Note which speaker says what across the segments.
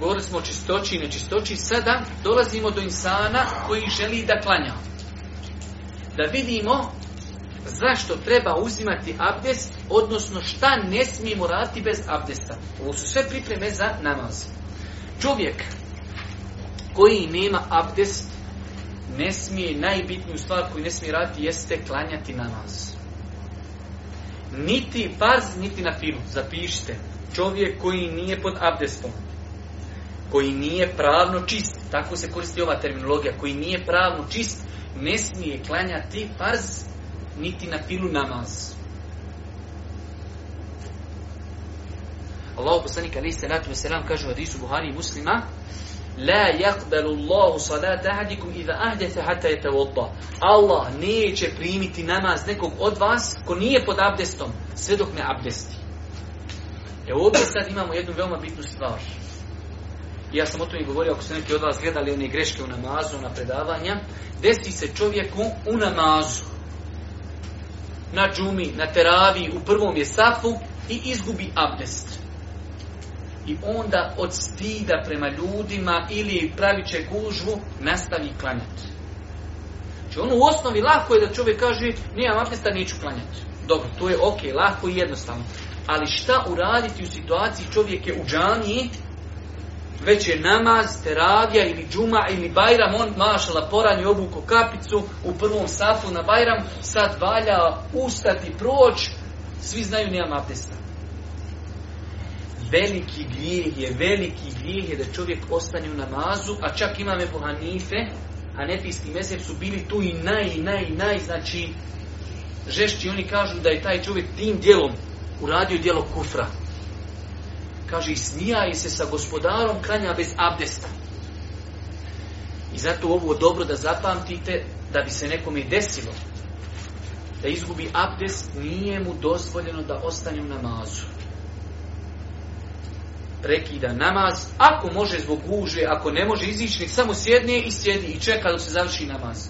Speaker 1: Govorili smo o čistoći i nečistoći. Sada dolazimo do insana koji želi da klanja. Da vidimo zašto treba uzimati abdest, odnosno šta ne smijemo raditi bez abdesta. Ovo su sve pripreme za namaz. Čovjek koji nema abdest, ne smije, najbitniju stvar koju ne smije raditi jeste klanjati namaz. Niti farz, niti na filu. Zapišite. Čovjek koji nije pod abdestom koji nije pravno čist, tako se koristi ova terminologija, koji nije pravno čist, ne smije klanjati farz niti na pilu namaz. Allahu poslanik ali se ratu nam kaže u hadisu Buhari i Muslima La yaqbalu Allahu salata ahadikum idha ahdatha hatta yatawadda. Allah neće primiti namaz nekog od vas ko nije pod abdestom sve dok ne abdesti. E ovdje sad imamo jednu veoma bitnu stvar ja sam o tome govorio, ako su neki od vas gledali one greške u namazu, na predavanja, desi se čovjeku u namazu, na džumi, na teravi, u prvom je safu i izgubi abdest. I onda od stida prema ljudima ili pravit će gužvu, nastavi klanjati. Znači ono u osnovi lako je da čovjek kaže, nije abdesta, neću klanjati. Dobro, to je ok, lako i jednostavno. Ali šta uraditi u situaciji čovjek je u džaniji, već je namaz, teravija ili džuma ili bajram, on mašala poranju obuku kapicu u prvom satu na bajram, sad valja ustati proć, svi znaju te abdesta. Veliki grijeh je, veliki grijeh je da čovjek ostane u namazu, a čak imame a Hanife, Hanefijski mesec su bili tu i naj, naj, naj, znači žešći oni kažu da je taj čovjek tim dijelom uradio djelo kufra, kaže i se sa gospodarom kranja bez abdesta. I zato ovo dobro da zapamtite da bi se nekome desilo da izgubi abdest nije mu dozvoljeno da ostane u namazu. Prekida namaz, ako može zbog uže, ako ne može izići, nek samo sjedne i sjedi i čeka da se završi namaz.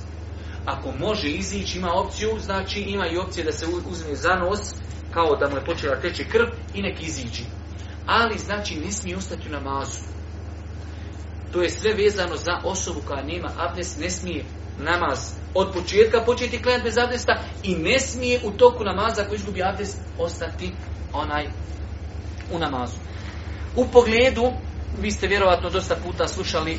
Speaker 1: Ako može izići, ima opciju, znači ima i opcije da se uzme za nos, kao da mu je počela teći krv i nek iziđi ali znači ne smije ustati u namazu. To je sve vezano za osobu koja nema abdest, ne smije namaz od početka početi klanjati bez abdesta i ne smije u toku namaza ako izgubi abdest ostati onaj u namazu. U pogledu, vi ste vjerojatno dosta puta slušali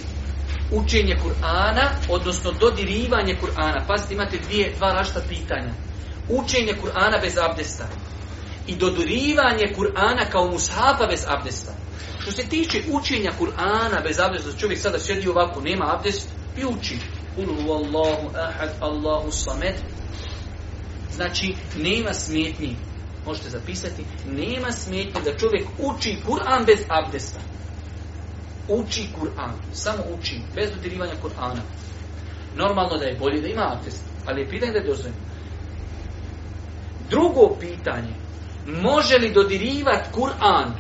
Speaker 1: učenje Kur'ana, odnosno dodirivanje Kur'ana. Pazite, imate dvije, dva rašta pitanja. Učenje Kur'ana bez abdesta i dodirivanje Kur'ana kao mushafa bez abdesta. Što se tiče učenja Kur'ana bez abdesta, čovjek sada sjedi ovako, nema abdest i uči. Allahu ahad, samet. Znači, nema smetnji. Možete zapisati, nema smetnji da čovjek uči Kur'an bez abdesta. Uči Kur'an, samo uči, bez dodirivanja Kur'ana. Normalno da je bolje da ima abdest, ali je pitanje da je Drugo pitanje, može li dodirivat Kur'an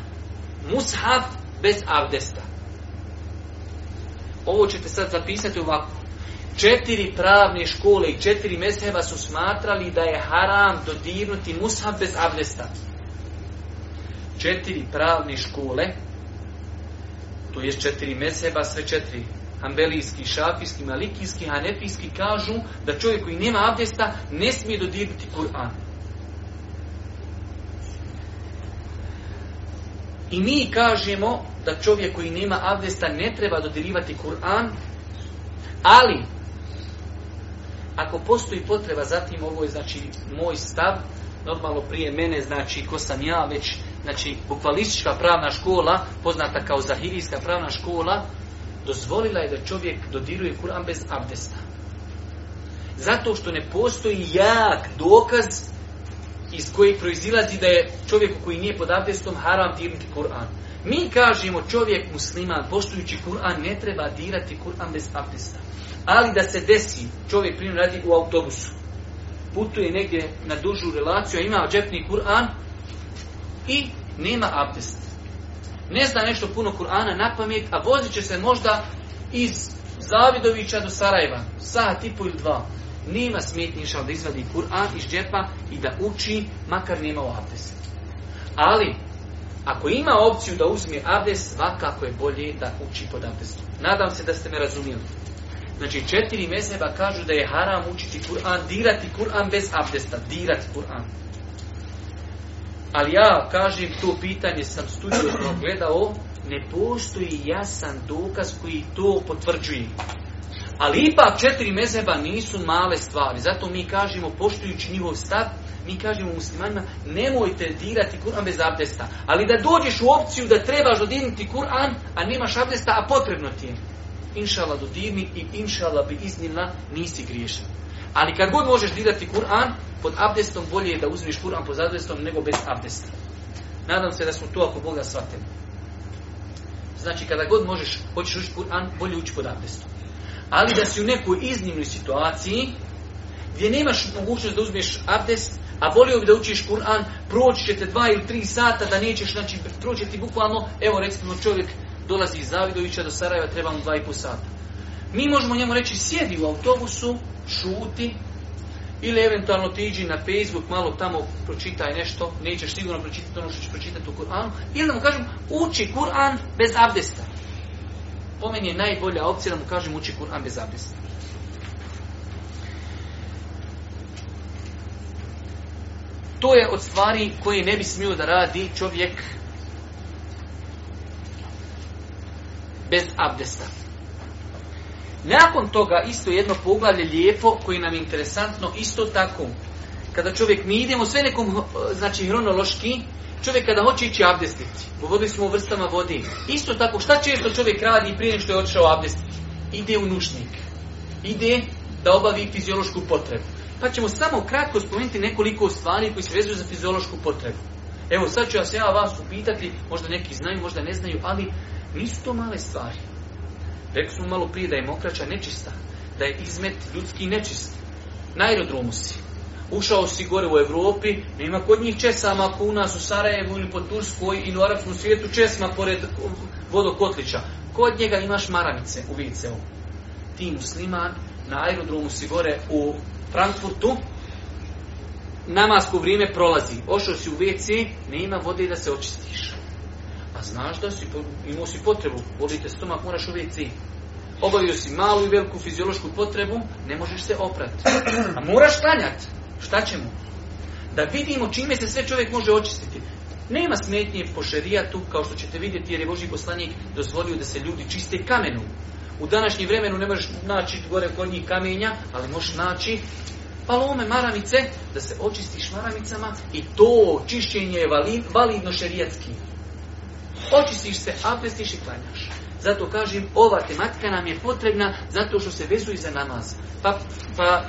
Speaker 1: mushaf bez abdesta? Ovo ćete sad zapisati ovako. Četiri pravne škole i četiri Mesheba su smatrali da je haram dodirnuti mushaf bez abdesta. Četiri pravne škole, to je četiri Mesheba, sve četiri ambelijski, šafijski, malikijski, hanefijski kažu da čovjek koji nema abdesta ne smije dodirnuti Kur'an. I mi kažemo da čovjek koji nema abdesta ne treba dodirivati Kur'an, ali ako postoji potreba, zatim ovo je znači moj stav, normalno prije mene, znači ko sam ja već, znači bukvalistička pravna škola, poznata kao zahirijska pravna škola, dozvolila je da čovjek dodiruje Kur'an bez abdesta. Zato što ne postoji jak dokaz iz kojih proizilazi da je čovjeku koji nije pod abdestom haram dirnuti Kur'an. Mi kažemo čovjek musliman poštujući Kur'an ne treba dirati Kur'an bez abdesta. Ali da se desi, čovjek primjer radi u autobusu, putuje negdje na dužu relaciju, a ima džepni Kur'an i nema abdest. Ne zna nešto puno Kur'ana na pamet, a vozit će se možda iz Zavidovića do Sarajeva, sat tipu ili dva nema smetnje išao da izvadi Kur'an iz džepa i da uči, makar nema u abdesu. Ali, ako ima opciju da uzme abdes svakako je bolje da uči pod abdestom. Nadam se da ste me razumijeli. Znači, četiri mezeba kažu da je haram učiti Kur'an, dirati Kur'an bez abdesta, dirati Kur'an. Ali ja kažem, to pitanje sam studiozno gledao, ne postoji jasan dokaz koji to potvrđuje. Ali ipak četiri mezeba nisu male stvari. Zato mi kažemo, poštujući njihov stav, mi kažemo muslimanima, nemojte dirati Kur'an bez abdesta. Ali da dođeš u opciju da trebaš dodirnuti Kur'an, a nemaš abdesta, a potrebno ti je. Inšala dodirni i inšala bi iznila nisi griješan. Ali kad god možeš dirati Kur'an, pod abdestom bolje je da uzmiš Kur'an pod abdestom nego bez abdesta. Nadam se da smo to ako Boga shvatili. Znači, kada god možeš, hoćeš ući Kur'an, bolje ući pod abdestom. Ali da si u nekoj iznimnoj situaciji, gdje nemaš mogućnost da uzmeš abdest, a volio bi da učiš Kur'an, proći će dva ili tri sata da nećeš, znači proći ti bukvalno, evo recimo čovjek dolazi iz Zavidovića do Sarajeva, treba mu dva i po sata. Mi možemo njemu reći sjedi u autobusu, šuti, ili eventualno ti iđi na Facebook, malo tamo pročitaj nešto, nećeš sigurno pročitati ono što ćeš pročitati u Kur'anu, ili da mu kažem uči Kur'an bez abdesta po meni je najbolja opcija da mu kažem uči Kur'an bez abdesta. To je od stvari koje ne bi smio da radi čovjek bez abdesta. Nakon toga isto jedno poglavlje lijepo koji nam je interesantno isto tako kada čovjek, mi idemo sve nekom, eh, znači hronološki, čovjek kada hoće ići abdestiti, govorili smo o vrstama vodi, isto tako šta često čovjek radi prije nego što je otišao abdestiti? Ide u nušnik, ide da obavi fiziološku potrebu. Pa ćemo samo kratko spomenuti nekoliko stvari koji se vezuju za fiziološku potrebu. Evo sad ću vas ja vas upitati, možda neki znaju, možda ne znaju, ali nisu to male stvari. Rekli smo malo prije da je mokraća nečista, da je izmet ljudski nečist. Na aerodromu si, ušao si gore u Europi, nema kod njih česama ako u nas u Sarajevu ili po Turskoj ili u arapskom svijetu česma pored vodokotlića. Kod njega imaš maramice u Viceu. Ti musliman na aerodromu si gore u Frankfurtu, namasko vrijeme prolazi. Ošao si u WC, nema vode da se očistiš. A znaš da si, imao si potrebu, volite stomak, moraš u WC. Obavio si malu i veliku fiziološku potrebu, ne možeš se oprati. A moraš klanjati. Šta ćemo? Da vidimo čime se sve čovjek može očistiti. Nema smetnje po šerijatu, kao što ćete vidjeti, jer je Boži poslanik dozvolio da se ljudi čiste kamenu. U današnjem vremenu ne možeš naći gore kod njih kamenja, ali možeš naći palome maramice, da se očistiš maramicama i to čišćenje je valid, validno šerijatski. Očistiš se, apestiš i klanjaš. Zato kažem, ova tematika nam je potrebna zato što se vezuje za namaz. Pa, pa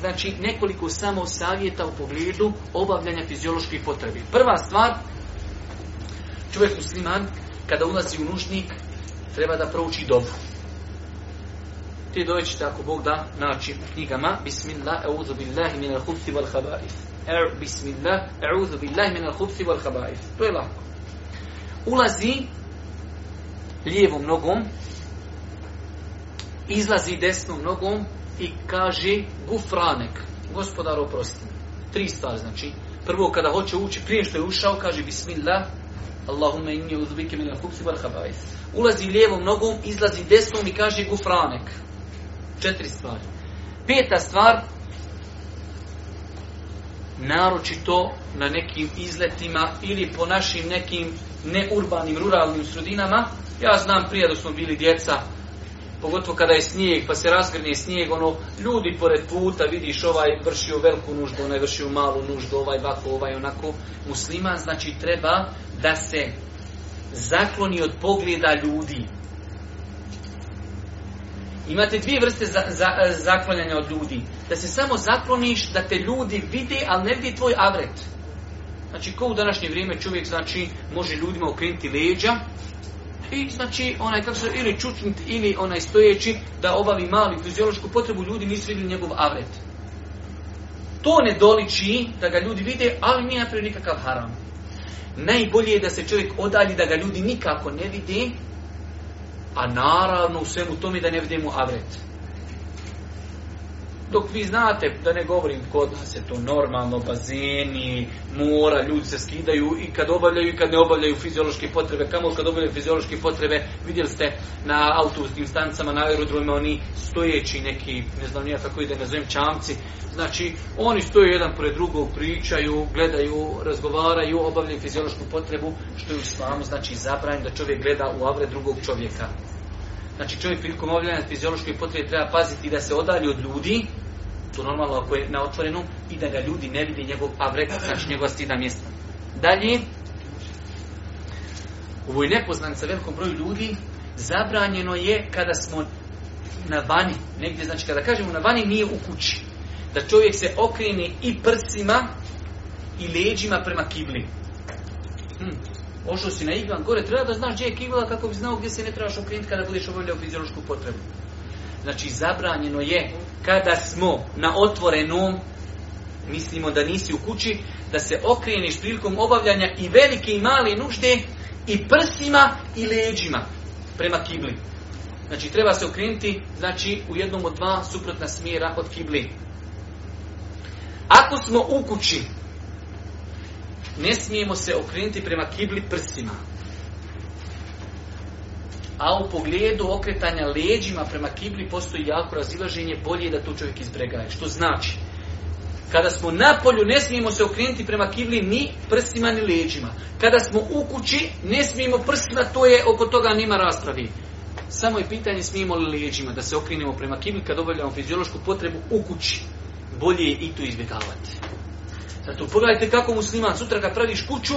Speaker 1: znači nekoliko samo savjeta u pogledu obavljanja fizioloških potrebi. Prva stvar, čovjek musliman kada ulazi u nužnik treba da prouči dobu. Ti doći tako Bog da naći u knjigama Bismillah, euzu billahi minal hubsi wal habaif. Er, bismillah, euzu billahi minal hubsi wal habaif. To je lako. Ulazi lijevom nogom, izlazi desnom nogom, i kaže gufranek, gospodar oprosti. Tri stvari, znači, prvo kada hoće ući, prije što je ušao, kaže bismillah, Allahumma inni uzbike min al Ulazi lijevom nogom, izlazi desnom i kaže gufranek. Četiri stvari. Peta stvar, naročito na nekim izletima ili po našim nekim neurbanim, ruralnim sredinama. Ja znam prije da smo bili djeca, pogotovo kada je snijeg, pa se razgrne snijeg, ono, ljudi pored puta, vidiš ovaj vršio veliku nuždu, onaj vršio malu nuždu, ovaj ovako, ovaj onako. Musliman znači treba da se zakloni od pogleda ljudi. Imate dvije vrste za, zaklonjanja od ljudi. Da se samo zakloniš, da te ljudi vide, ali ne vidi tvoj avret. Znači, ko u današnje vrijeme čovjek znači, može ljudima okrenuti leđa, i znači onaj kako se ili čučnut ili onaj stojeći da obavi mali fiziološku potrebu ljudi nisu vidjeli njegov avret. To ne doliči da ga ljudi vide, ali nije napravio nikakav haram. Najbolje je da se čovjek odalji da ga ljudi nikako ne vide, a naravno u svemu tome da ne vidimo avret. Dok vi znate, da ne govorim, kod nas je to normalno, bazeni, mora, ljudi se skidaju i kad obavljaju i kad ne obavljaju fiziološke potrebe. Kamo kad obavljaju fiziološke potrebe, vidjeli ste na autobusnim stancama, na aerodromima, oni stojeći neki, ne znam nije kako ide, nazovem čamci. Znači, oni stoje jedan pored drugog, pričaju, gledaju, razgovaraju, obavljaju fiziološku potrebu, što je u islamu, znači zabranjeno da čovjek gleda u avre drugog čovjeka. Znači čovjek prilikom obavljanja fiziološke potrebe treba paziti da se odalji od ljudi, to normalno ako je na otvorenom, i da ga ljudi ne vidi njegov avret, znači njegova stida mjesta. Dalje, u ovoj sa velikom broju ljudi zabranjeno je kada smo na vani, negdje znači kada kažemo na vani nije u kući, da čovjek se okrene i prsima i leđima prema kibli. Hm. Ošao si na iglan gore, treba da znaš gdje je kibla kako bi znao gdje se ne trebaš okrenuti kada budeš obavljao fiziološku potrebu. Znači, zabranjeno je kada smo na otvorenom, mislimo da nisi u kući, da se okreniš prilikom obavljanja i velike i male nužde i prsima i leđima prema kibli. Znači, treba se okrenuti znači, u jednom od dva suprotna smjera od kibli. Ako smo u kući, ne smijemo se okrenuti prema kibli prsima. A u pogledu okretanja leđima prema kibli postoji jako razilaženje, bolje je da to čovjek izbregaje. Što znači, kada smo na polju, ne smijemo se okrenuti prema kibli ni prsima, ni leđima. Kada smo u kući, ne smijemo prstima, to je, oko toga nema raspravi. Samo je pitanje smijemo li leđima da se okrenemo prema kibli kad obavljamo fiziološku potrebu u kući. Bolje je i to izbjegavati. Zato pogledajte kako musliman sutra kad praviš kuću,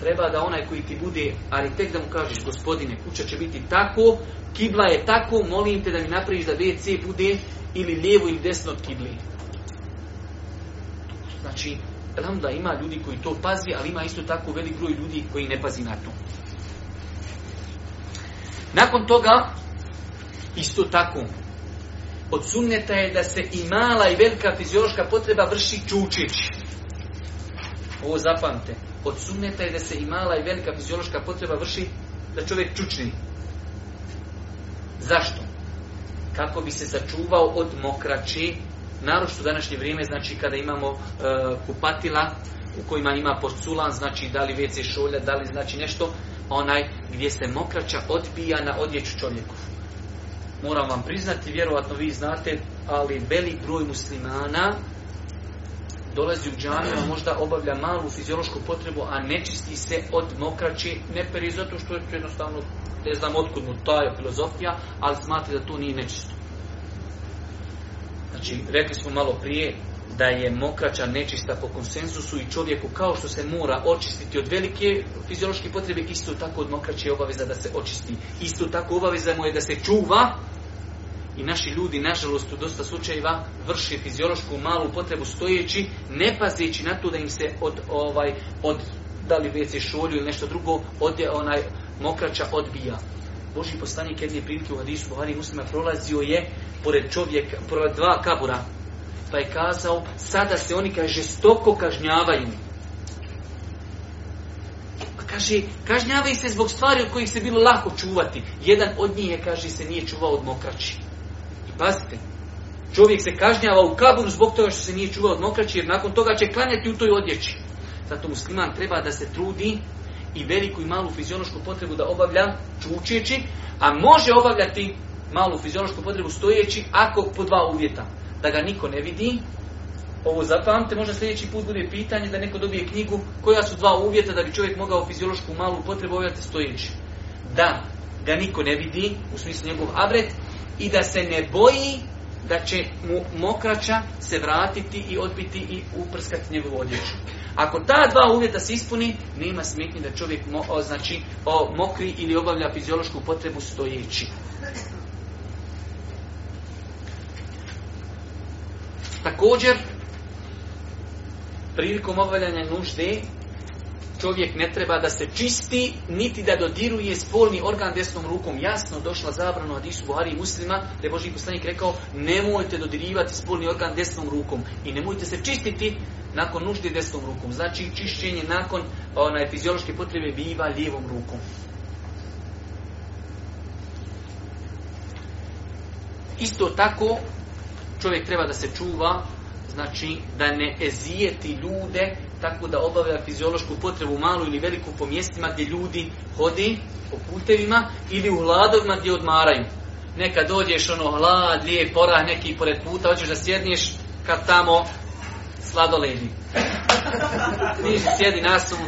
Speaker 1: treba da onaj koji ti bude arhitekt da mu kažeš gospodine, kuća će biti tako, kibla je tako, molim te da mi napraviš da WC bude ili lijevo ili desno od kibli. Znači, da ima ljudi koji to pazi, ali ima isto tako velik broj ljudi koji ne pazi na to. Nakon toga, isto tako, od sunneta je da se i mala i velika fiziološka potreba vrši čučeći. Ovo zapamte. Od je da se i mala i velika fiziološka potreba vrši da čovjek čučni. Zašto? Kako bi se sačuvao od mokraći, naročito u današnje vrijeme, znači kada imamo e, kupatila u kojima ima porculan, znači da li WC šolja, da li znači nešto, onaj gdje se mokraća odbija na odjeću čovjeku. Moram vam priznati, vjerojatno vi znate, ali velik broj muslimana dolazi u a možda obavlja malu fiziološku potrebu, a nečisti se od mokraće, ne peri zato što je jednostavno, ne znam otkud mu ta filozofija, ali smatra da to nije nečisto. Znači, rekli smo malo prije da je mokraća nečista po konsenzusu i čovjeku kao što se mora očistiti od velike fiziološke potrebe, isto tako od mokraće je obaveza da se očisti. Isto tako obaveza mu je da se čuva i naši ljudi, nažalost, u dosta slučajeva vrše fiziološku malu potrebu stojeći, ne pazeći na to da im se od, ovaj, od da li veci šolju ili nešto drugo, od, onaj mokrača odbija. Boži poslanik jedne prilike u hadisu Buhari muslima prolazio je pored čovjek, pored dva kabura, pa je kazao, sada se oni, kaže, žestoko kažnjavaju. Pa kaže, kažnjavaju se zbog stvari od kojih se bilo lako čuvati. Jedan od njih je, kaže, se nije čuvao od mokrači. Pazite, čovjek se kažnjava u kaburu zbog toga što se nije čuvao od mokraće, jer nakon toga će klanjati u toj odjeći. Zato musliman treba da se trudi i veliku i malu fiziološku potrebu da obavlja čučeći, a može obavljati malu fiziološku potrebu stojeći ako po dva uvjeta. Da ga niko ne vidi, ovo zapamte, možda sljedeći put bude pitanje da neko dobije knjigu koja su dva uvjeta da bi čovjek mogao fiziološku malu potrebu obavljati stojeći. Da ga niko ne vidi, u smislu njegov abret, i da se ne boji da će mu mokraća se vratiti i odbiti i uprskati njegovu odjeću. Ako ta dva uvjeta se ispuni, nema smetnje da čovjek mo, o, znači, o, mokri ili obavlja fiziološku potrebu stojeći. Također, prilikom obavljanja nužde, čovjek ne treba da se čisti, niti da dodiruje spolni organ desnom rukom. Jasno došla zabrana od Isu Buhari i muslima, da je Boži poslanik rekao, nemojte dodirivati spolni organ desnom rukom i nemojte se čistiti nakon nužde desnom rukom. Znači, čišćenje nakon onaj, fiziološke potrebe biva lijevom rukom. Isto tako, čovjek treba da se čuva, znači, da ne ezijeti ljude tako da obavlja fiziološku potrebu malu ili veliku po mjestima gdje ljudi hodi po putevima ili u hladovima gdje odmaraju. Neka dođeš ono hlad, lijep pora neki pored puta, hoćeš da sjedneš kad tamo sladoledi. Niži sjedi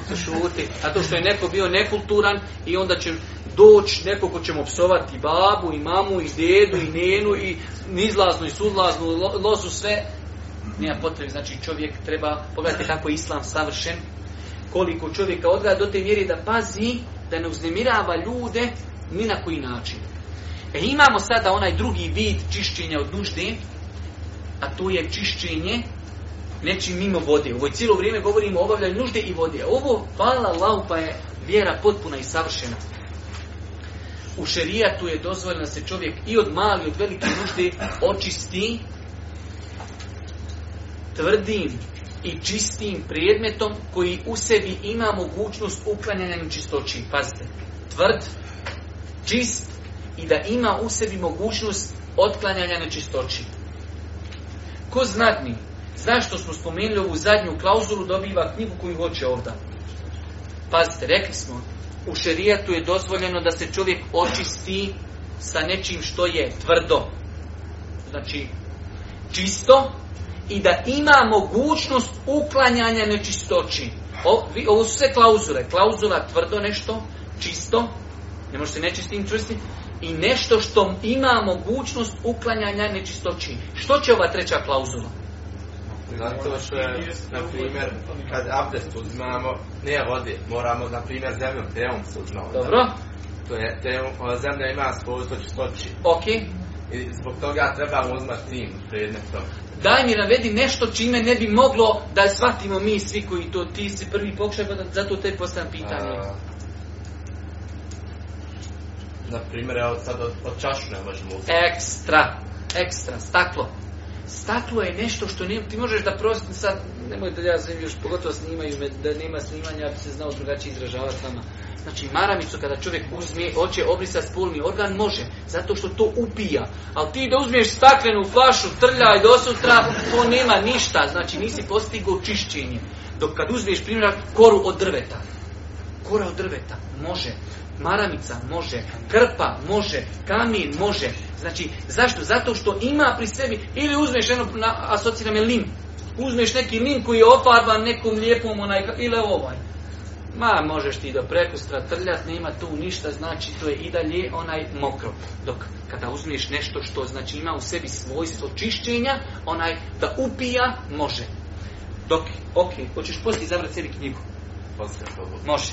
Speaker 1: se šuti, a to što je neko bio nekulturan i onda će doć neko ko će mu psovati babu i mamu i dedu i nenu i nizlaznu i sudlaznu losu sve nema potrebe, znači čovjek treba, pogledajte kako je islam savršen, koliko čovjeka odgaja do te vjere da pazi, da ne uznemirava ljude ni na koji način. E imamo sada onaj drugi vid čišćenja od nužde, a to je čišćenje nečim mimo vode. Ovo cijelo vrijeme govorimo o obavljanju nužde i vode. Ovo, hvala laupa je vjera potpuna i savršena. U šerijatu je dozvoljeno da se čovjek i od mali, od velike nužde očisti tvrdim i čistim predmetom koji u sebi ima mogućnost uklanjanja nečistoći. Pazite, tvrd, čist i da ima u sebi mogućnost otklanjanja nečistoći. Ko znatni, zašto smo spomenuli ovu zadnju klauzulu, dobiva knjigu koju hoće ovdje. Pazite, rekli smo, u šerijatu je dozvoljeno da se čovjek očisti sa nečim što je tvrdo. Znači, čisto i da ima mogućnost uklanjanja nečistoći. ovo su sve klauzule. Klauzula tvrdo nešto, čisto, ne možete nečistim čvrsti, i nešto što ima mogućnost uklanjanja nečistoći. Što će ova treća klauzula?
Speaker 2: Zato što na primjer, kad abdest uzmamo, ne vode, moramo, na primjer, zemljom, teom se
Speaker 1: Dobro.
Speaker 2: To je, zemlja ima svoju čistoći.
Speaker 1: Okej.
Speaker 2: I zbog toga trebamo uzmati tim predmetom.
Speaker 1: Daj mi navedi nešto čime ne bi moglo da shvatimo mi svi koji to ti si prvi pokušaj, pa zato te postavljam pitanje.
Speaker 2: na primjer, evo sad od, od
Speaker 1: Ekstra, ekstra, staklo. Staklo je nešto što ne, ti možeš da prosti sad, nemoj da ja znam još pogotovo snimaju, me, da nema snimanja, bi se znao drugačije izražavati vama. Znači maramicu kada čovjek uzme, hoće obrisati spolni organ, može, zato što to upija. Ali ti da uzmeš staklenu flašu, trlja i do sutra, to nema ništa, znači nisi postigao čišćenje. Dok kad uzmeš primjer koru od drveta, kora od drveta, može maramica može, krpa može, kamin može. Znači, zašto? Zato što ima pri sebi, ili uzmeš jedno, asocira me lim, uzmeš neki lim koji je ofarban nekom lijepom, onaj, ili ovaj. Ma, možeš ti do prekustra trljat, nema tu ništa, znači to je i dalje onaj mokro. Dok kada uzmeš nešto što znači ima u sebi svojstvo čišćenja, onaj da upija, može. Dok, ok, hoćeš poslije zavrati sebi knjigu?
Speaker 2: Poslije,
Speaker 1: Može.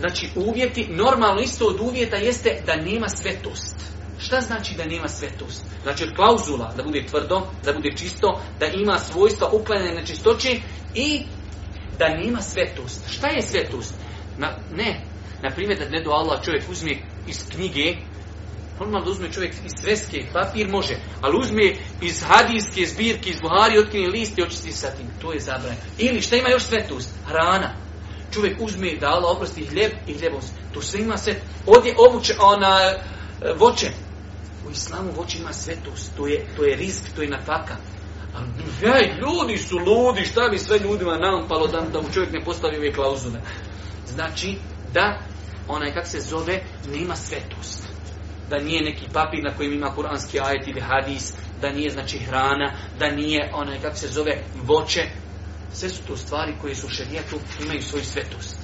Speaker 1: Znači uvjeti, normalno isto od uvjeta jeste da nema svetost. Šta znači da nema svetost? Znači od klauzula da bude tvrdo, da bude čisto, da ima svojstva uklanjene nečistoće i da nema svetost. Šta je svetost? Na, ne, na primjer da ne do Allah čovjek uzme iz knjige, normalno da uzme čovjek iz sveske, papir može, ali uzme iz hadijske zbirke, iz Buhari, otkrije list i očisti sa tim. To je zabranjeno. Ili šta ima još svetost? Hrana čovjek uzme da Allah oprosti hljeb i hljebom. To sve ima sve. Ovdje obuče, ona e, voće. U islamu voće ima sve to. je, to je risk, to je napaka. A ljudi su ludi, šta bi sve ljudima palo da, da mu čovjek ne postavi ove klauzule. Znači, da onaj kak se zove, nema svetost. Da nije neki papir na kojem ima kuranski ajet ili hadis, da nije znači hrana, da nije onaj kak se zove voće, sve su to stvari koje su u šerijetu, imaju svoju svetost.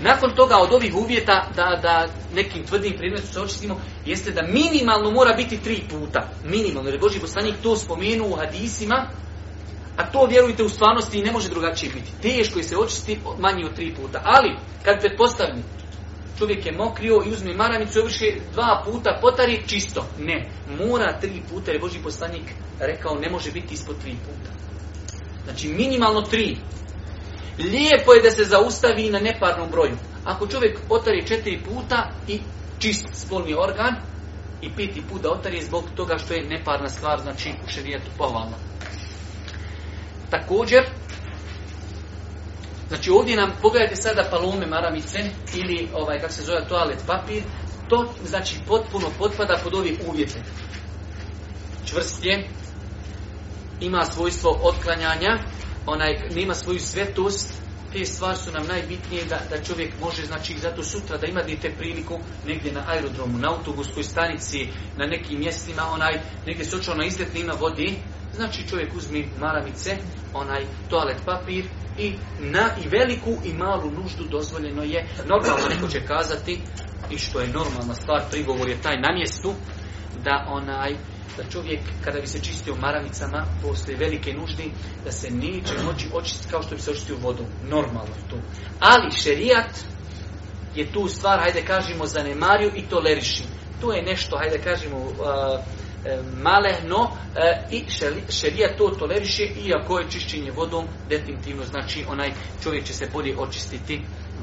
Speaker 1: Nakon toga od ovih uvjeta da, da nekim tvrdim predmetom se očistimo, jeste da minimalno mora biti tri puta. Minimalno, jer Boži poslanik to spomenuo u hadisima, a to vjerujte u stvarnosti i ne može drugačije biti. Teško je se očisti manje od tri puta. Ali, kad pretpostavimo, čovjek je mokrio i uzme maramicu i ovrši dva puta, potari čisto. Ne, mora tri puta jer Boži poslanik rekao ne može biti ispod tri puta. Znači minimalno tri. Lijepo je da se zaustavi na neparnom broju. Ako čovjek otari četiri puta i čist spolni organ, i piti put da otari zbog toga što je neparna stvar, znači u šerijetu pohvalno. Također, znači ovdje nam, pogledajte sada palome maramice ili ovaj, kako se zove, toalet papir, to znači potpuno potpada pod ovi uvjete. Čvrst je, ima svojstvo otklanjanja, onaj, nema svoju svetost, te stvari su nam najbitnije da, da čovjek može, znači zato sutra da imate dite priliku negdje na aerodromu, na autobuskoj stanici, na nekim mjestima, onaj, negdje se očeo na vodi, znači čovjek uzmi maramice, onaj toalet papir i na i veliku i malu nuždu dozvoljeno je, normalno neko će kazati, i što je normalna stvar, prigovor je taj na mjestu, da onaj da čovjek kada bi se čistio maramicama poslije velike nužde da se neće moći očistiti kao što bi se očistio vodom Normalno to Ali šerijat je tu stvar, hajde kažemo, zanemario i toleriši. To je nešto, hajde kažemo, uh, e, malehno e, i šerijat to toleriše iako je čišćenje vodom definitivno znači onaj čovjek će se bolje očistiti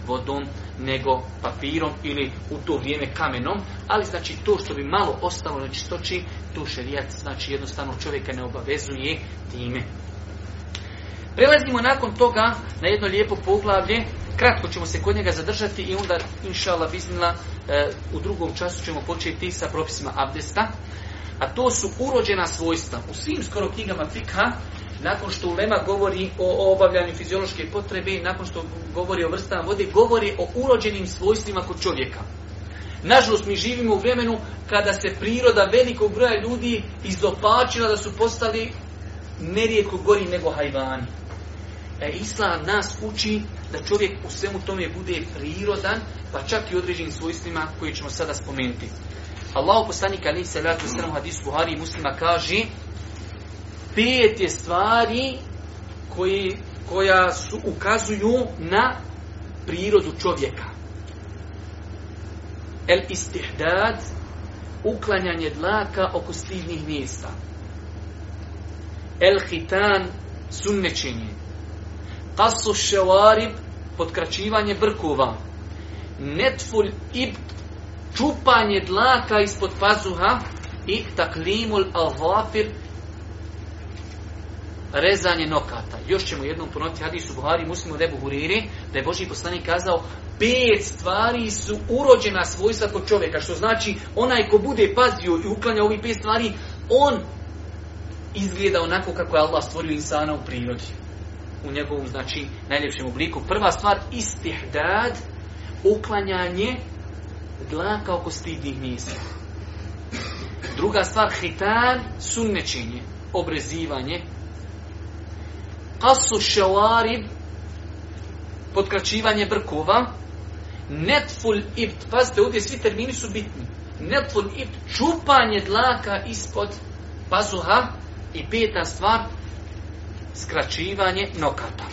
Speaker 1: vodom nego papirom ili u to vrijeme kamenom, ali znači to što bi malo ostalo na čistoći, to šerijat znači jednostavno čovjeka ne obavezuje time. Prelazimo nakon toga na jedno lijepo poglavlje, kratko ćemo se kod njega zadržati i onda inšala biznila e, u drugom času ćemo početi sa propisima abdesta, a to su urođena svojstva. U svim skoro knjigama fikha nakon što ulema govori o, obavljanju fiziološke potrebe, nakon što govori o vrstama vode, govori o urođenim svojstvima kod čovjeka. Nažalost, mi živimo u vremenu kada se priroda velikog broja ljudi izopačila da su postali nerijetko gori nego hajvani. E, Islam nas uči da čovjek u svemu tome bude prirodan, pa čak i određenim svojstvima koje ćemo sada spomenuti. Allah poslanik ali se vrati u hadisu Buhari i muslima kaže pet je stvari koji, koja su, ukazuju na prirodu čovjeka. El istihdad, uklanjanje dlaka oko stidnih mjesta. El hitan, sunnečenje. Kasu ševarib, potkraćivanje brkova. Netful ib čupanje dlaka ispod pazuha i taklimul avafir, rezanje nokata. Još ćemo jednom ponoviti hadisu Buhari muslimu debu Huriri, da je Boži poslanik kazao pet stvari su urođena svojstva kod čovjeka, što znači onaj ko bude pazio i uklanja ovih pet stvari, on izgleda onako kako je Allah stvorio insana u prirodi. U njegovom, znači, najljepšem obliku. Prva stvar, istihdad, uklanjanje dlaka oko stidnih mjesta. Druga stvar, hitan, sunnečenje, obrezivanje, kasu šelarib, potkraćivanje brkova, netful ibt, pazite ovdje svi termini su bitni, netful ibt, čupanje dlaka ispod pazuha i peta stvar, skraćivanje nokata.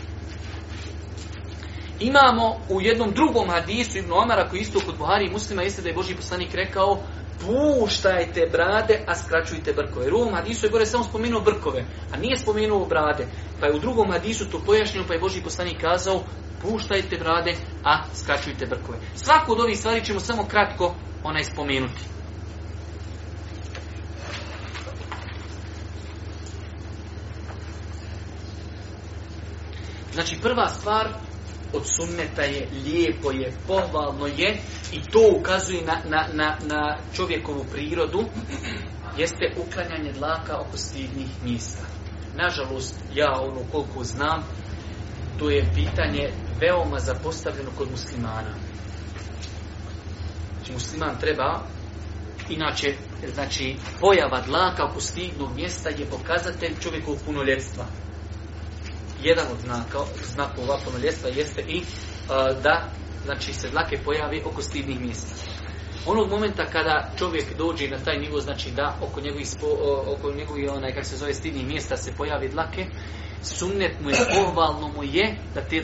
Speaker 1: Imamo u jednom drugom hadisu Ibn Omara koji isto kod Buhari i muslima jeste da je Boži poslanik rekao puštajte brade, a skraćujte brkove. Jer hadisu je gore samo spomenuo brkove, a nije spomenuo brade. Pa je u drugom hadisu to pojašnjeno, pa je Boži poslanik kazao puštajte brade, a skraćujte brkove. Svaku od ovih stvari ćemo samo kratko onaj spomenuti. Znači prva stvar od sunneta je, lijepo je, pohvalno je i to ukazuje na, na, na, na čovjekovu prirodu, jeste uklanjanje dlaka oko stidnih mjesta. Nažalost, ja ono koliko znam, to je pitanje veoma zapostavljeno kod muslimana. Znači, musliman treba, inače, znači, pojava dlaka oko stidnog mjesta je pokazatelj čovjekovog punoljetstva jedan od znaka, znakova punoljetstva jeste i e, da znači, se dlake pojavi oko stidnih mjesta. Onog momenta kada čovjek dođe na taj nivo, znači da oko njegovih, oko onaj, kako se zove, stidnih mjesta se pojavi dlake, sumnet mu je, pohvalno mu je da te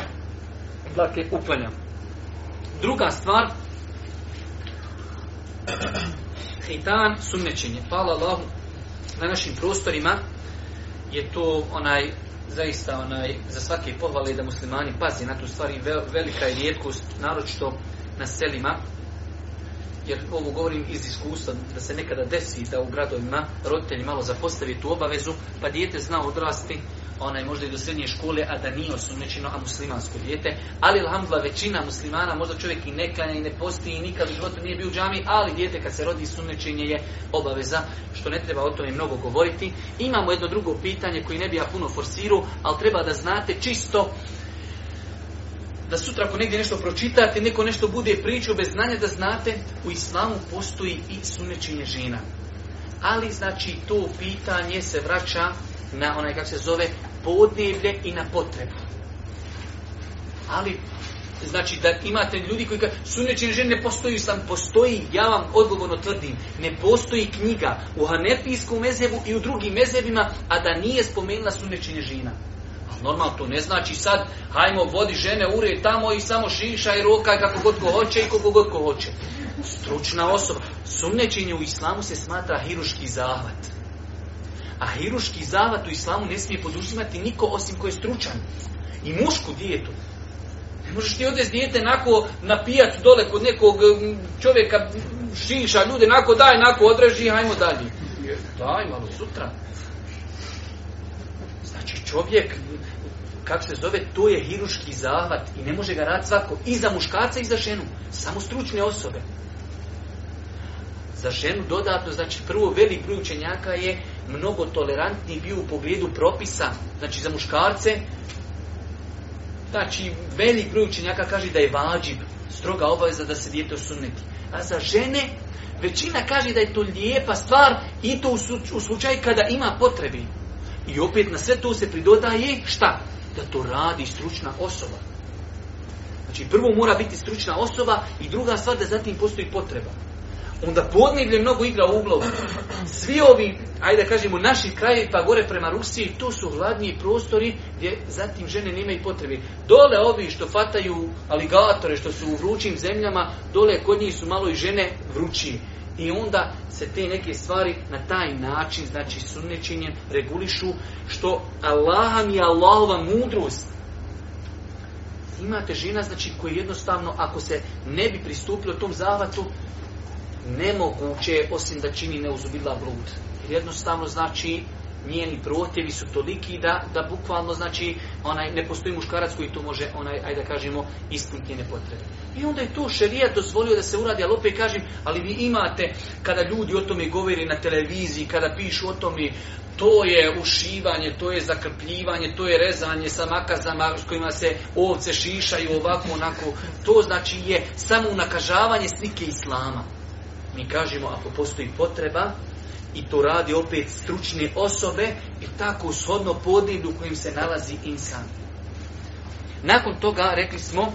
Speaker 1: dlake uklanja. Druga stvar, hitan sumnećenje. Hvala Allahu, na našim prostorima je to onaj zaista onaj, za svake pohvale da muslimani pazi na tu stvari velika je rijetkost, naročito na selima, jer ovo govorim iz iskustva, da se nekada desi da u gradovima roditelji malo zapostavi tu obavezu, pa dijete zna odrasti onaj možda i do srednje škole, a da nije osumnjičeno, a muslimansko dijete. Ali, alhamdulillah, većina muslimana, možda čovjek i ne i ne posti i nikad u životu nije bio u džami, ali dijete kad se rodi sumnečenje je obaveza, što ne treba o tome mnogo govoriti. Imamo jedno drugo pitanje koji ne bi ja puno forsiru ali treba da znate čisto da sutra ako negdje nešto pročitate, neko nešto bude pričao bez znanja, da znate u islamu postoji i sunećenje žena. Ali znači to pitanje se vraća na onaj kako se zove podneblje i na potrebu. Ali Znači da imate ljudi koji kažu sunećenje žene ne postoji sam, postoji, ja vam odgovorno tvrdim, ne postoji knjiga u hanepijskom mezevu i u drugim mezevima, a da nije spomenula sunećenje žena. Ali normalno to ne znači sad, hajmo vodi žene ure tamo i samo šiša i roka kako god ko hoće i kako god ko hoće. Stručna osoba. Sumnečenje u islamu se smatra hiruški zahvat. A hiruški zahvat u islamu ne smije poduzimati niko osim koji je stručan. I mušku dijetu. Ne možeš ti odvesti dijete nako na dole kod nekog čovjeka šiša ljude, nako daj, nako odreži, hajmo dalje. Daj malo sutra, Znači čovjek, kako se zove, to je hiruški zahvat i ne može ga raditi svako. I za muškarca i za ženu. Samo stručne osobe. Za ženu dodatno, znači prvo velik broj učenjaka je mnogo tolerantniji bio u pogledu propisa. Znači za muškarce, znači velik broj učenjaka kaže da je vađib, stroga obaveza da se dijete osuneti. A za žene, većina kaže da je to lijepa stvar i to u slučaju kada ima potrebi. I opet na sve to se pridodaje šta? Da to radi stručna osoba. Znači prvo mora biti stručna osoba i druga stvar da zatim postoji potreba. Onda podnilje mnogo igra u uglavu. Svi ovi, ajde da kažemo, naši krajevi pa gore prema Rusiji, tu su hladniji prostori gdje zatim žene nemaju potrebe. Dole ovi što fataju aligatore, što su u vrućim zemljama, dole kod njih su malo i žene vrućije. I onda se te neke stvari na taj način, znači sunnečenjem, regulišu što Allaha mi je Allahova mudrost. Ima težina, znači, koji jednostavno, ako se ne bi pristupilo tom zavatu nemoguće je, osim da čini neuzubila blud. Jednostavno, znači, njeni protivi su toliki da, da bukvalno znači onaj ne postoji muškarac koji to može onaj ajde da kažemo ispuniti njene potrebe. I onda je to šerijat dozvolio da se uradi, ali opet kažem, ali vi imate kada ljudi o tome govore na televiziji, kada pišu o tome to je ušivanje, to je zakrpljivanje, to je rezanje sa makazama s kojima se ovce šišaju ovako onako. To znači je samo unakažavanje slike islama. Mi kažemo ako postoji potreba, i to radi opet stručne osobe i tako shodno podneblju u kojim se nalazi insan. Nakon toga rekli smo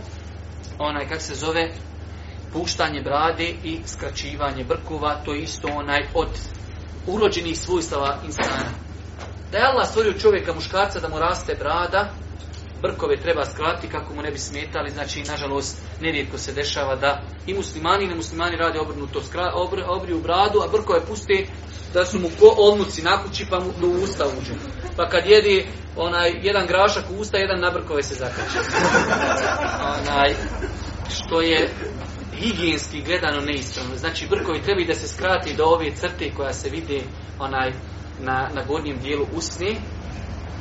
Speaker 1: onaj kak se zove puštanje brade i skraćivanje brkova, to je isto onaj od urođenih svojstava insana. Da je Allah stvorio čovjeka muškarca da mu raste brada, brkove treba skratiti kako mu ne bi smetali, znači nažalost nerijetko se dešava da i muslimani i nemuslimani rade obrnuto, obri obriju bradu, a brkove pusti da su mu ko na kući, pa mu do usta uđu. Pa kad jedi onaj jedan grašak u usta, jedan na brkove se zakače. Onaj, što je higijenski gledano neistavno. Znači brkovi treba da se skrati do ove crte koja se vidi onaj na, na gornjem dijelu usne,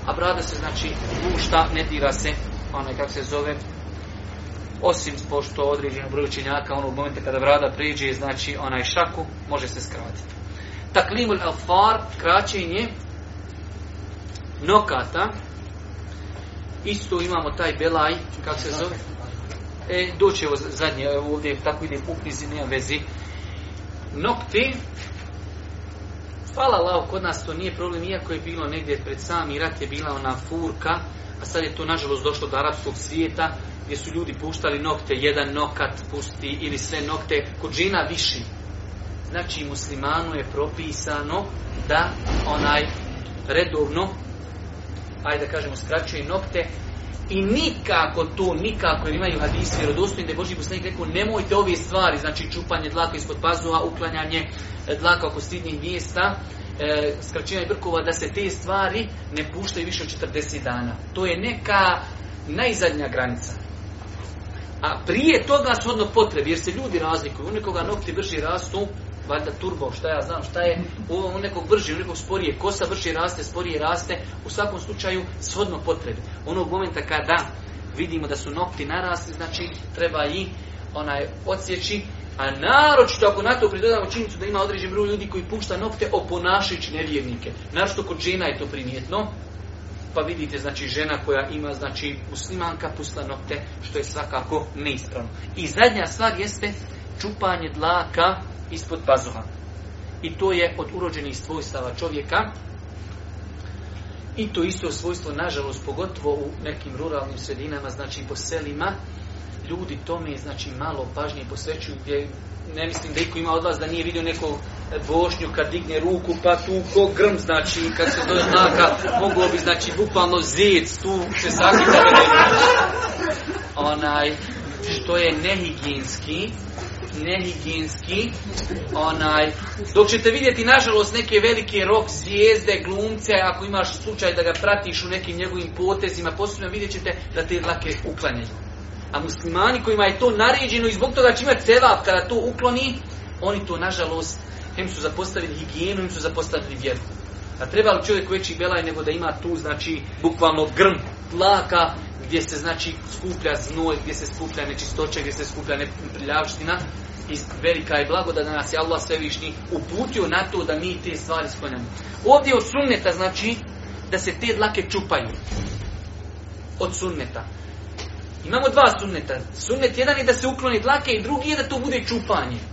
Speaker 1: a brada se znači lušta, ne dira se, onaj kako se zove, osim pošto određeno broj učenjaka u momenta kada brada priđe, znači onaj šaku, može se skratiti. Taklimul far, kraćenje nokata, isto imamo taj belaj, kako se zove, e, doće ovo zadnje, ovdje tako ide u knjizi, nema vezi, nokti Hvala Allah, kod nas to nije problem, iako je bilo negdje pred sami rat je bila ona furka, a sad je to nažalost došlo do arapskog svijeta, gdje su ljudi puštali nokte, jedan nokat pusti ili sve nokte, kod žena viši. Znači muslimanu je propisano da onaj redovno, ajde da kažemo skraćuje nokte, i nikako to, nikako, jer imaju hadisi vjerodostojni da je Boži poslanik rekao nemojte ove stvari, znači čupanje dlaka ispod pazuha, uklanjanje e, dlaka oko stidnih mjesta, e, skraćivanje brkova, da se te stvari ne puštaju više od 40 dana. To je neka najzadnja granica. A prije toga su odno potrebe, jer se ljudi razlikuju. U nekoga nokti brži rastu, valjda turbo, šta ja znam, šta je, u nekog brži, u nekog sporije, kosa brži raste, sporije raste, u svakom slučaju shodno potrebi. Onog momenta kada vidimo da su nokti narasli, znači treba i onaj odsjeći, a naročito ako na to pridodamo činjenicu da ima određen broj ljudi koji pušta nokte oponašajući nevjernike. Naročito kod žena je to primjetno, pa vidite, znači, žena koja ima, znači, muslimanka nokte što je svakako neispravno. I zadnja stvar jeste čupanje dlaka ispod pazuha. I to je od urođenih svojstava čovjeka. I to isto svojstvo, nažalost, pogotovo u nekim ruralnim sredinama, znači po selima, ljudi tome, znači, malo pažnje posvećuju gdje ne mislim da iko ima od vas da nije vidio nekog Bošnju kad digne ruku pa tu ko grm znači kad se zove znaka moglo bi znači bukvalno zec tu se onaj što je nehigijenski nehigijenski onaj dok ćete vidjeti nažalost neke velike rok zvijezde glumce ako imaš slučaj da ga pratiš u nekim njegovim potezima posebno vidjet ćete da te dlake uklanjaju a muslimani kojima je to naređeno i zbog toga će imati cevap kada to ukloni oni to nažalost im su zapostavili higijenu, im su zapostavili vjeru. A treba li čovjek veći belaj nego da ima tu, znači, bukvalno grm tlaka gdje se, znači, skuplja znoj, gdje se skuplja nečistoća, gdje se skuplja neprljavština. I velika je blagoda da nas je Allah svevišnji uputio na to da mi te stvari sklonjamo. Ovdje od sunneta, znači, da se te dlake čupaju. Od sunneta. Imamo dva sunneta. Sunnet jedan je da se ukloni dlake i drugi je da to bude čupanje.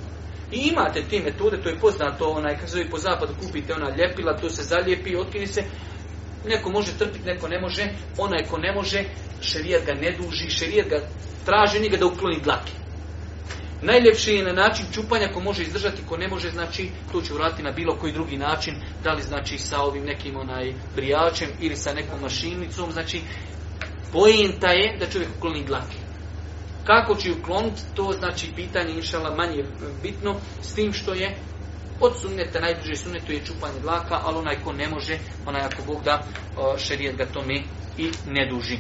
Speaker 1: I imate te metode, to je poznato, onaj, kad zove, po zapadu kupite ona ljepila, to se zalijepi, otkine se, neko može trpiti, neko ne može, onaj ko ne može, šerijat ga ne duži, šerijat ga traži njega da ukloni dlake. Najljepši je na način čupanja ko može izdržati, ko ne može, znači to će vratiti na bilo koji drugi način, da li znači sa ovim nekim onaj brijačem ili sa nekom mašinicom, znači pojenta je da čovjek ukloni dlake. Kako će ukloniti, to znači pitanje inšala manje bitno, s tim što je od sunneta, najbliže sunnetu je čupanje dlaka, ali onaj ko ne može, onaj ako Bog da, šerijet ga tome i ne duži.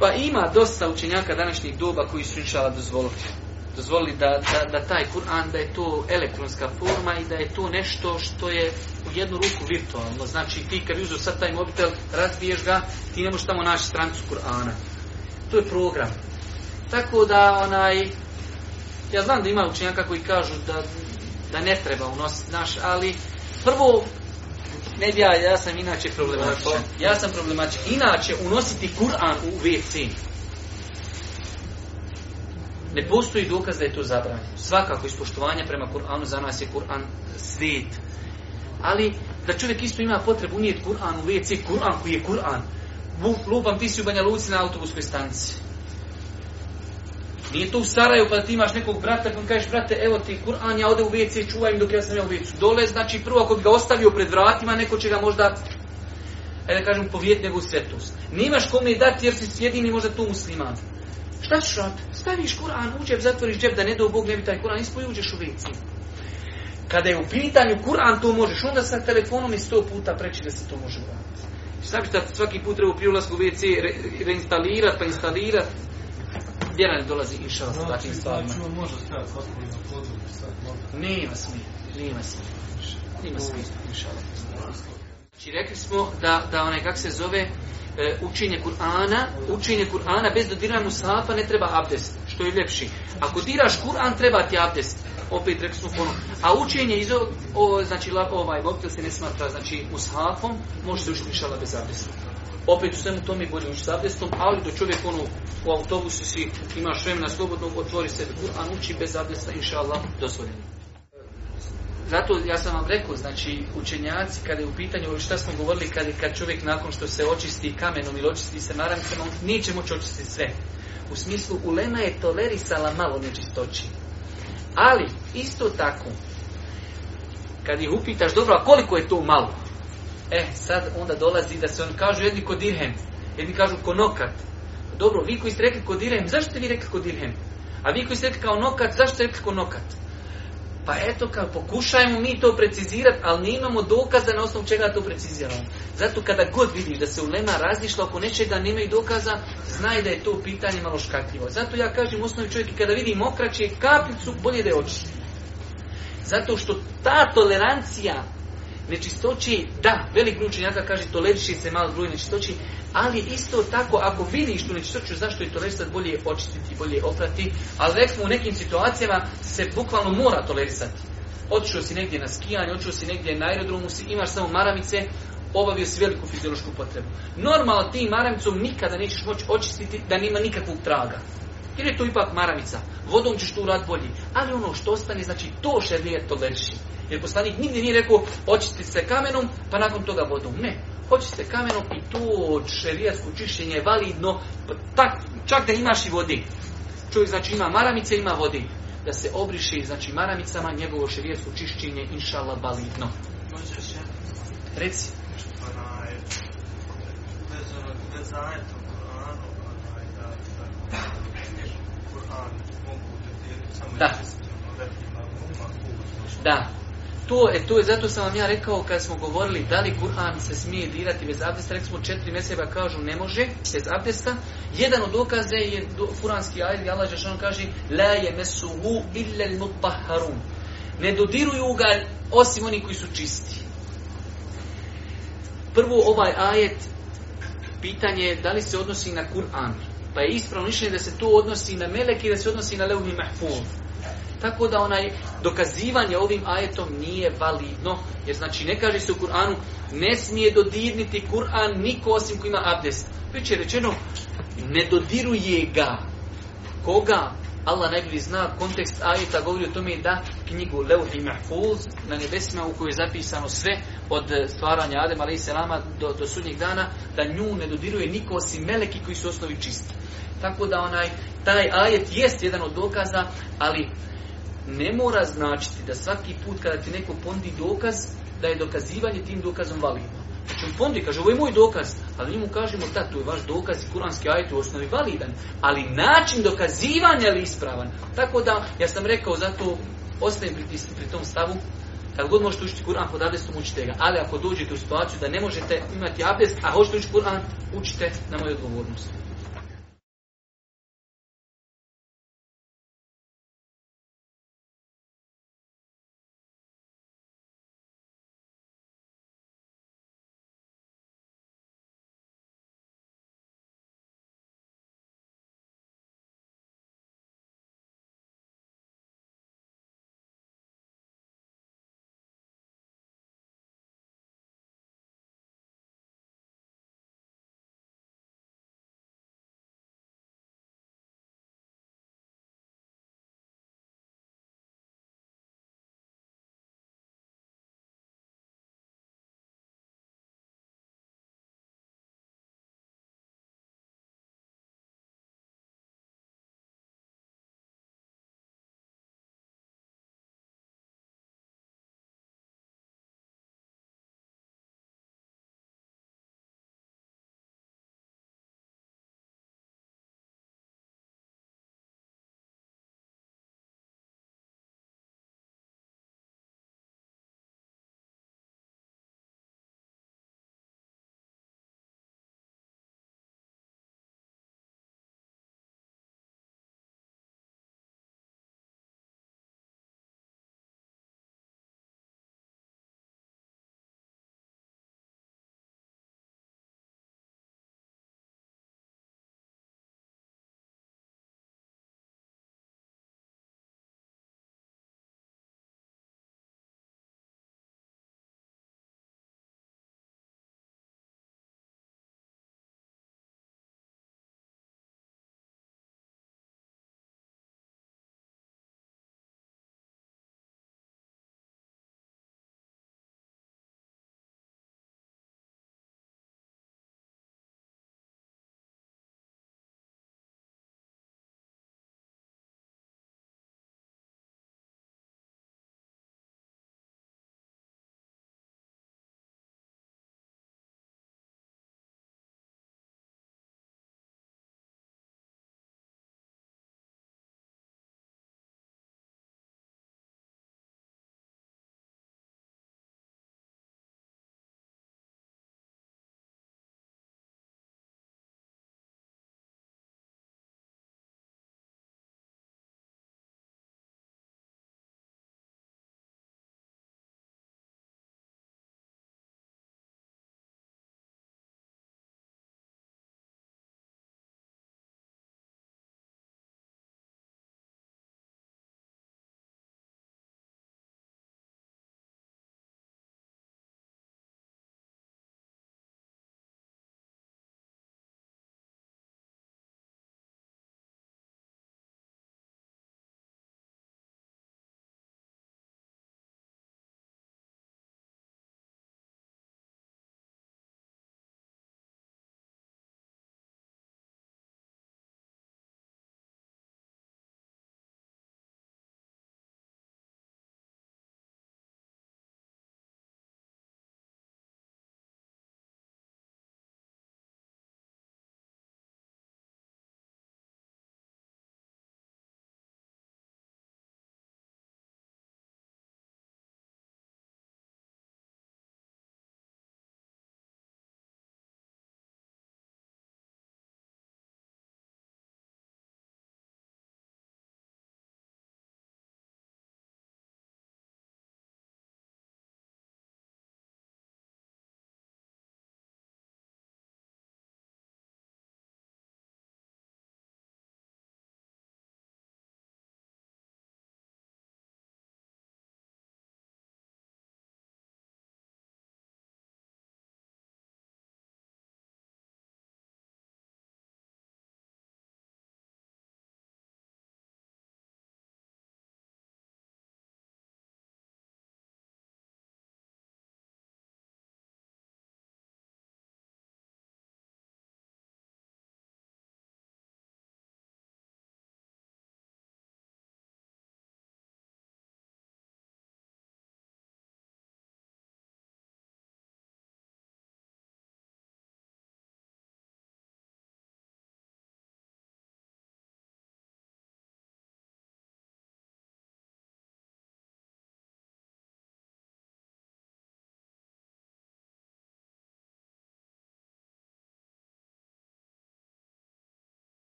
Speaker 1: Pa ima dosta učenjaka današnjih doba koji su inšala dozvoliti dozvolili da, da, da taj Kur'an, da je to elektronska forma i da je to nešto što je u jednu ruku virtualno. Znači ti kad uzu sad taj mobitel, razbiješ ga, ti ne možeš tamo naći strancu Kur'ana. To je program. Tako da onaj, ja znam da ima učenjaka koji kažu da, da ne treba unositi naš, ali prvo ne ja, ja sam inače problematičan. Ja sam problematičan. Inače, unositi Kur'an u WC ne postoji dokaz da je to zabranjeno. Svakako ispoštovanje prema Kur'anu za nas je Kur'an svet. Ali da čovjek isto ima potrebu unijeti Kur'an u WC, Kur'an koji je Kur'an. Lupam ti si u Banja Luci na autobuskoj stanici. Nije to u Saraju, pa ti imaš nekog brata mu kažeš, brate, evo ti Kur'an, ja ode u WC, čuvaj dok ja sam ja u WC. Dole, znači prvo ako bi ga ostavio pred vratima, neko će ga možda ajde da kažem, povijet njegovu svetost. Nimaš kome dati jer si jedini možda tu musliman. Šta ćeš raditi? Staviš Kur'an u džep, zatvoriš džep da ne do Bog ne bi taj Kur'an ispoj uđeš u WC. Kada je u pitanju Kur'an to možeš, onda sa telefonom i sto puta preći da se to može uraditi. Šta bi svaki put treba pri ulasku u WC re, reinstalirati, pa instalirat'. Gdje nam dolazi išao no, sa znači, takvim stvarima? Znači, Možda Nema smije, nema smije. Nema smije, Znači rekli smo da, da onaj kak se zove, e, učenje Kur'ana, učenje Kur'ana bez dodiranja mushafa ne treba abdest, što je ljepši. Ako diraš Kur'an, treba ti abdest. Opet rekli smo A učenje iz o, znači ovaj voktil se ne smatra znači mushafom, može se učiti šala bez abdesta. Opet u svemu tome bolje učiti s abdestom, ali do čovjek ono u autobusu si imaš vremena slobodno, otvori se Kur'an, uči bez abdesta, inša Allah, dozvoljeno zato ja sam vam rekao, znači učenjaci kada je u pitanju, šta smo govorili kad, kad čovjek nakon što se očisti kamenom ili očisti se naramicama, on neće moći očistiti sve. U smislu, ulema je tolerisala malo nečistoći. Ali, isto tako, kad ih upitaš, dobro, a koliko je to malo? E, sad onda dolazi da se on kažu jedni kod dirhem, jedni kažu ko nokat. Dobro, vi koji ste rekli kod dirhem, zašto ste vi rekli kod dirhem? A vi koji ste rekli kao nokat, zašto ste rekli ko nokat? Pa eto, kad pokušajmo mi to precizirati, ali ne imamo dokaza na osnovu čega to preciziramo. Zato kada god vidiš da se ulema razlišla oko nečega, nema i dokaza, znaj da je to pitanje malo škakljivo. Zato ja kažem osnovi čovjek, kada vidi mokraće kapljicu, bolje da je oči. Zato što ta tolerancija nečistoći, da, velik broj učenjaka kaže toleriši se malo broj nečistoći, ali isto tako ako vidiš tu nečistoću, zašto je tolerisati bolje očistiti, bolje oprati, ali recimo u nekim situacijama se bukvalno mora tolerisati. Otišao si negdje na skijanje, otišao si negdje na aerodromu, imaš samo maramice, obavio si veliku fiziološku potrebu. Normalno ti maramicom nikada nećeš moći očistiti da nema nikakvog traga. Jer je to ipak maramica. Vodom ćeš tu urat bolji. Ali ono što ostane, znači to to leži. Jer poslanik nigdje nije rekao očisti se kamenom, pa nakon toga vodom. Ne. hoćite se kamenom i to šerijatsko čišćenje je validno. Pa tak, čak da imaš i vodi. Čovjek znači ima maramice, ima vodi. Da se obriše znači maramicama njegovo šerijatsko čišćenje inšala validno. Reci. Bez, da. Da. To, je, to je, zato sam vam ja rekao kad smo govorili da li Kur'an se smije dirati bez abdesta, rekli smo četiri meseba kažu ne može bez abdesta. Jedan od dokaze je do, furanski ajd Allah Žešan kaže La je mesuhu illa Ne dodiruju ga osim oni koji su čisti. Prvo ovaj ajet, pitanje je da li se odnosi na Kur'an. Pa je ispravno mišljenje da se to odnosi na melek i da se odnosi na levni mahfuz. Tako da onaj dokazivanje ovim ajetom nije validno, jer znači ne kaže se u Kur'anu ne smije dodirniti Kur'an niko osim koji ima abdest. Već je rečeno ne dodiruje ga. Koga? Allah najbolji zna, kontekst ajeta govori o tome da knjigu i Mahfuz na nebesima u kojoj je zapisano sve od e, stvaranja Adem a.s. Do, do sudnjeg dana, da nju ne dodiruje niko osim meleki koji su osnovi čisti. Tako da onaj, taj ajet jest jedan od dokaza, ali ne mora značiti da svaki put kada ti neko pondi dokaz, da je dokazivanje tim dokazom valimo. Znači on pondi, kaže ovo je moj dokaz, ali njemu kažemo, da, tu je vaš dokaz i kuranski ajet u osnovi validan, ali način dokazivanja je li ispravan. Tako da, ja sam rekao, zato ostajem pri, pri tom stavu, kad god možete učiti Kur'an pod abdestom, učite ga. Ali ako dođete u situaciju da ne možete imati abdest, a hoćete učiti Kur'an, učite na moju odgovornost.